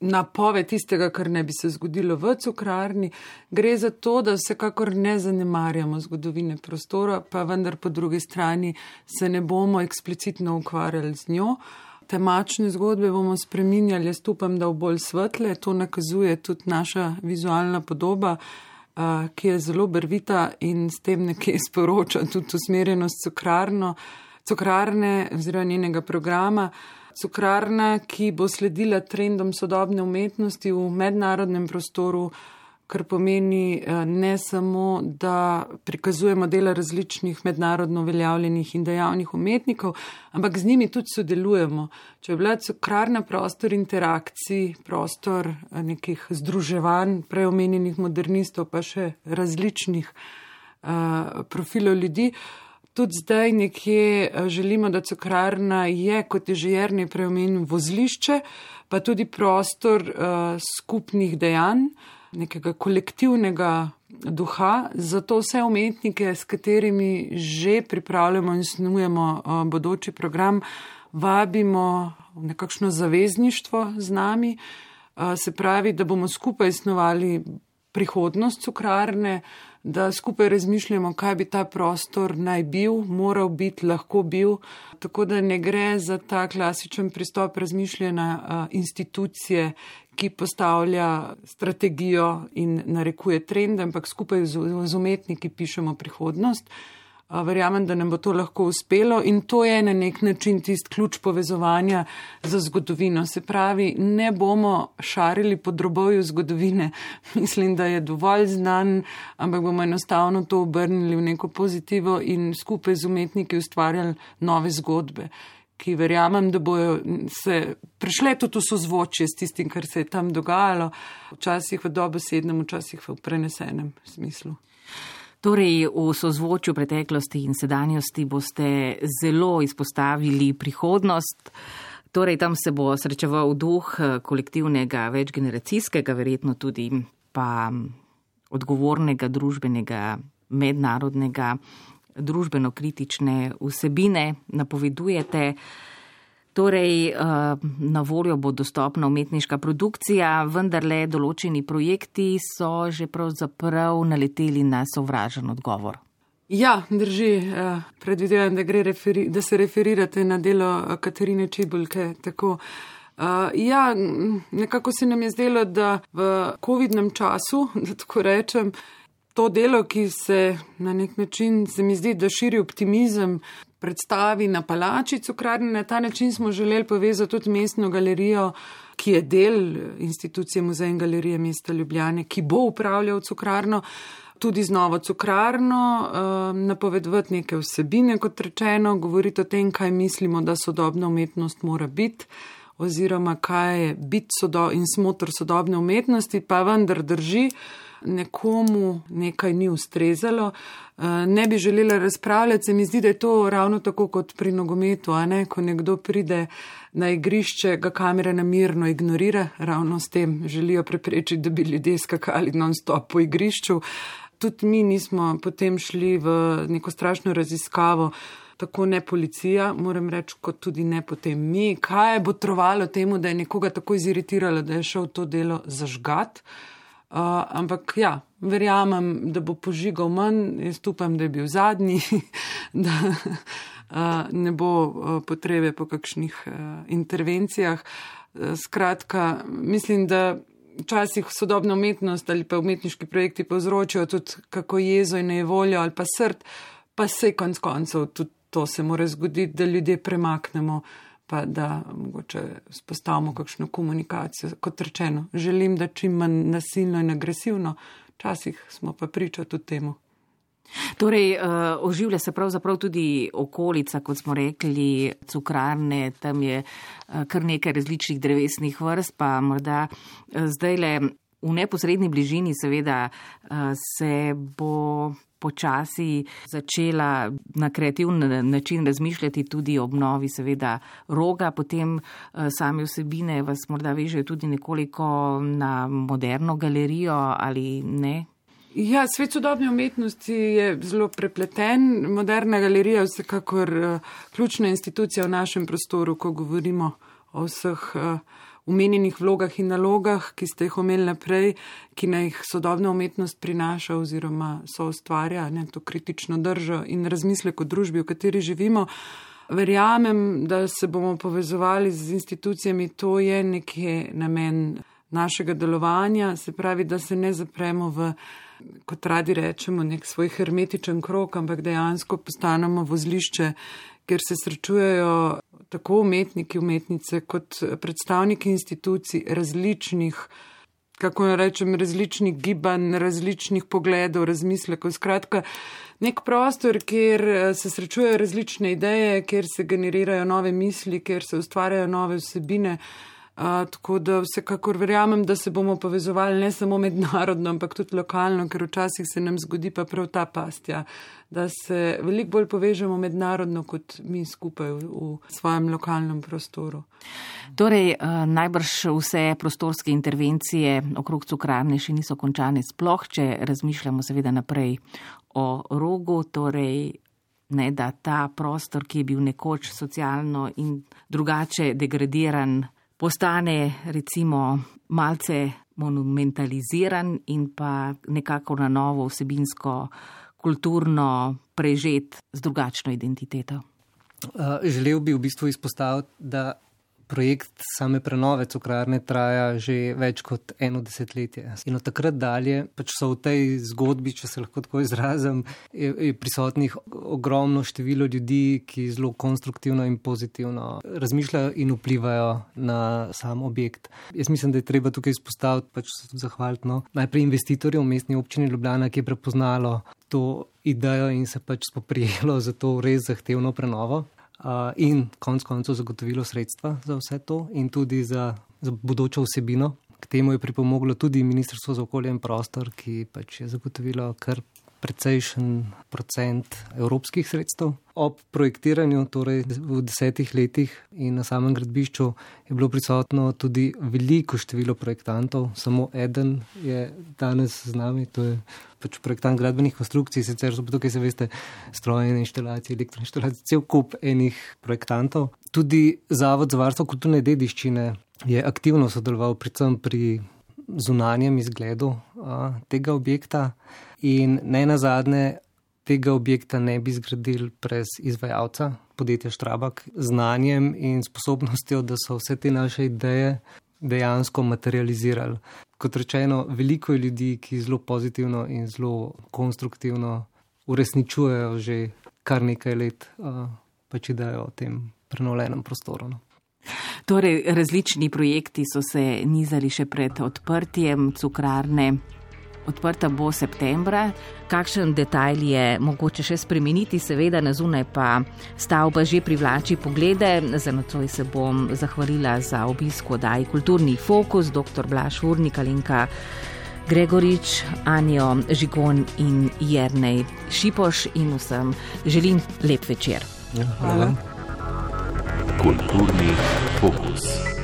napove tistega, kar ne bi se zgodilo v cukrarni. Gre za to, da vsekakor ne zanemarjamo zgodovine prostora, pa vendar po drugi strani se ne bomo eksplicitno ukvarjali z njo. Temačne zgodbe bomo spreminjali, jaz upam, da v bolj svetle, to nakazuje tudi naša vizualna podoba, ki je zelo brvita in s tem nekje sporoča tudi usmerjenost cukrarno, cukrarne oziroma njenega programa cukrarna, ki bo sledila trendom sodobne umetnosti v mednarodnem prostoru, kar pomeni eh, ne samo, da prikazujemo dela različnih mednarodno veljavljenih in dejavnih umetnikov, ampak z njimi tudi sodelujemo. Če je bila cukrarna prostor interakcij, prostor eh, nekih združevanj, preomenjenih modernistov, pa še različnih uh, profilov ljudi, uh, tudi zdaj nekje eh, želimo, da cukrarna je, kot je že jerni preomen, vozlišče, pa tudi prostor uh, skupnih dejanj, nekega kolektivnega duha. Zato vse umetnike, s katerimi že pripravljamo in snujemo uh, bodoči program, vabimo v nekakšno zavezništvo z nami. Uh, se pravi, da bomo skupaj snovali prihodnost cukrarne, da skupaj razmišljamo, kaj bi ta prostor naj bil, moral biti, lahko bil. Tako da ne gre za ta klasičen pristop razmišljanja institucije, ki postavlja strategijo in narekuje trend, ampak skupaj z umetniki pišemo prihodnost verjamem, da nam bo to lahko uspelo in to je na nek način tist ključ povezovanja za zgodovino. Se pravi, ne bomo šarili po drobovju zgodovine, mislim, da je dovolj znan, ampak bomo enostavno to obrnili v neko pozitivo in skupaj z umetniki ustvarjali nove zgodbe. Ki verjamem, da bojo se prišle tudi v sozvočje s tistim, kar se je tam dogajalo, včasih v dobesednem, včasih v prenesenem smislu. Torej, v sozvočju preteklosti in sedanjosti boste zelo izpostavili prihodnost. Torej, tam se bo srečeval duh eh, kolektivnega, večgeneracijskega, verjetno tudi pa odgovornega družbenega, mednarodnega, družbeno-kritične vsebine napovedujete. Torej, eh, na voljo bo dostopna umetniška produkcija, vendar le določeni projekti so že pravzaprav naleteli na sovražen odgovor. Ja, drži. Eh, predvidevam, da, referi, da se referirate na delo eh, Katarine Čibulke. Tako. Ja, nekako se nam je zdelo, da v COVID-nem času, da tako rečem, to delo, ki se na nek način, se mi zdi, da širi optimizem, predstavi na palači cukrarne. Na ta način smo želeli povezati tudi mestno galerijo, ki je del institucije Muzeja in galerije mesta Ljubljane, ki bo upravljal cukrarno. Tudi z novo cukrarno, uh, napovedovati neke vsebine, kot rečeno, govoriti o tem, kaj mislimo, da sodobna umetnost mora biti, oziroma kaj je biti sodo in smotr sodobne umetnosti, pa vendar drži, nekomu nekaj ni ustrezalo. Eh, ne bi želela razpravljati, se mi zdi, da je to ravno tako kot pri nogometu, a ne, ko nekdo pride na igrišče, ga kamera namirno ignorira, ravno s tem želijo preprečiti, da bi ljudje skakali non-stop po igrišču. Tudi mi nismo potem šli v neko strašno raziskavo, tako ne policija, moram reči, kot tudi ne potem mi, kaj je botrovalo temu, da je nekoga tako iziritiralo, da je šel to delo zažgat. Uh, ampak ja, verjamem, da bo požigal manj, jaz upam, da je bil zadnji, da uh, ne bo uh, potrebe po kakšnih uh, intervencijah. Uh, skratka, mislim, da včasih sodobna umetnost ali pa umetniški projekti povzročajo tudi kako jezo in nevoljo ali pa srd, pa se konc koncev tudi to se mora zgoditi, da ljudje premaknemo pa da mogoče spostavimo kakšno komunikacijo. Kot rečeno, želim, da čim manj nasilno in agresivno, včasih smo pa priča tudi temu. Torej, uh, oživlja se pravzaprav tudi okolica, kot smo rekli, cukrarne, tam je uh, kar nekaj različnih drevesnih vrst, pa morda uh, zdaj le v neposrednji bližini seveda uh, se bo počasi začela na kreativen način razmišljati tudi o obnovi, seveda roga, potem eh, same vsebine vas morda vežejo tudi nekoliko na moderno galerijo ali ne? Ja, svet sodobne umetnosti je zelo prepleten. Moderna galerija je vsekakor uh, ključna institucija v našem prostoru, ko govorimo o vseh uh, umenjenih vlogah in nalogah, ki ste jih omenili naprej, ki naj jih sodobna umetnost prinaša oziroma so ustvarja ne, to kritično držo in razmislek o družbi, v kateri živimo. Verjamem, da se bomo povezovali z institucijami, to je nekje namen našega delovanja, se pravi, da se ne zapremo v kot radi rečemo, nek svoj hermetičen krok, ampak dejansko postanemo vozlišče, kjer se srečujejo tako umetniki, umetnice, kot predstavniki institucij različnih, kako ne rečem, različnih gibanj, različnih pogledov, razmislekov. Skratka, nek prostor, kjer se srečujejo različne ideje, kjer se generirajo nove misli, kjer se ustvarjajo nove vsebine tako da vsekakor verjamem, da se bomo povezovali ne samo mednarodno, ampak tudi lokalno, ker včasih se nam zgodi pa prav ta pastja, da se veliko bolj povežemo mednarodno, kot mi skupaj v, v svojem lokalnem prostoru. Torej, najbrž vse prostorske intervencije okrog cukrarne še niso končane, sploh če razmišljamo seveda naprej o rogu, torej. Ne, da ta prostor, ki je bil nekoč socialno in drugače degradiran, postane recimo malce monumentaliziran in pa nekako na novo vsebinsko, kulturno prežet z drugačno identiteto. Uh, želel bi v bistvu izpostaviti, da projekt same prenove cukrarne traja že več kot eno desetletje. In od takrat dalje pač so v tej zgodbi, če se lahko tako izrazim, je, je prisotnih ogromno število ljudi, ki zelo konstruktivno in pozitivno razmišljajo in vplivajo na sam objekt. Jaz mislim, da je treba tukaj izpostaviti, pač se tudi zahvaliti no, najprej investitorju v mestni občini Ljubljana, ki je prepoznalo to idejo in se pač spoprijelo za to res zahtevno prenovo in konec koncev zagotovilo sredstva za vse to in tudi za, za bodočo vsebino. K temu je pripomoglo tudi Ministrstvo za okolje in prostor, ki pač je zagotovilo kar precejšen procent evropskih sredstev. Ob projektiranju, torej v desetih letih in na samem gradbišču, je bilo prisotno tudi veliko število projektantov, samo eden je danes z nami, to je pač projektant gradbenih konstrukcij, sicer so tukaj, se veste, strojne inštalacije, elektroinštalacije, cel kup enih projektantov. Tudi Zavod za varstvo kulturne dediščine je aktivno sodeloval predvsem pri zunanjem izgledu a, tega objekta in ne na zadnje tega objekta ne bi zgradili brez izvajalca, podjetja Štrabak, znanjem in sposobnostjo, da so vse te naše ideje dejansko materializirali. Kot rečeno, veliko je ljudi, ki zelo pozitivno in zelo konstruktivno uresničujejo že kar nekaj let uh, pač idejo o tem prenovljenem prostoru. No. Torej, različni projekti so se nizali še pred odprtjem cukrarne. Odprta bo septembra. Kakšen detajl je mogoče še spremeniti, seveda na zunaj pa stavba že privlači poglede. Za nocoj se bom zahvalila za obisko odaj Kulturni fokus, dr. Blaž Urnik, Alenka Gregorič, Anjo Žigon in Jernej Šipoš in vsem želim lep večer. Ja, hvala. hvala. Kulturni fokus.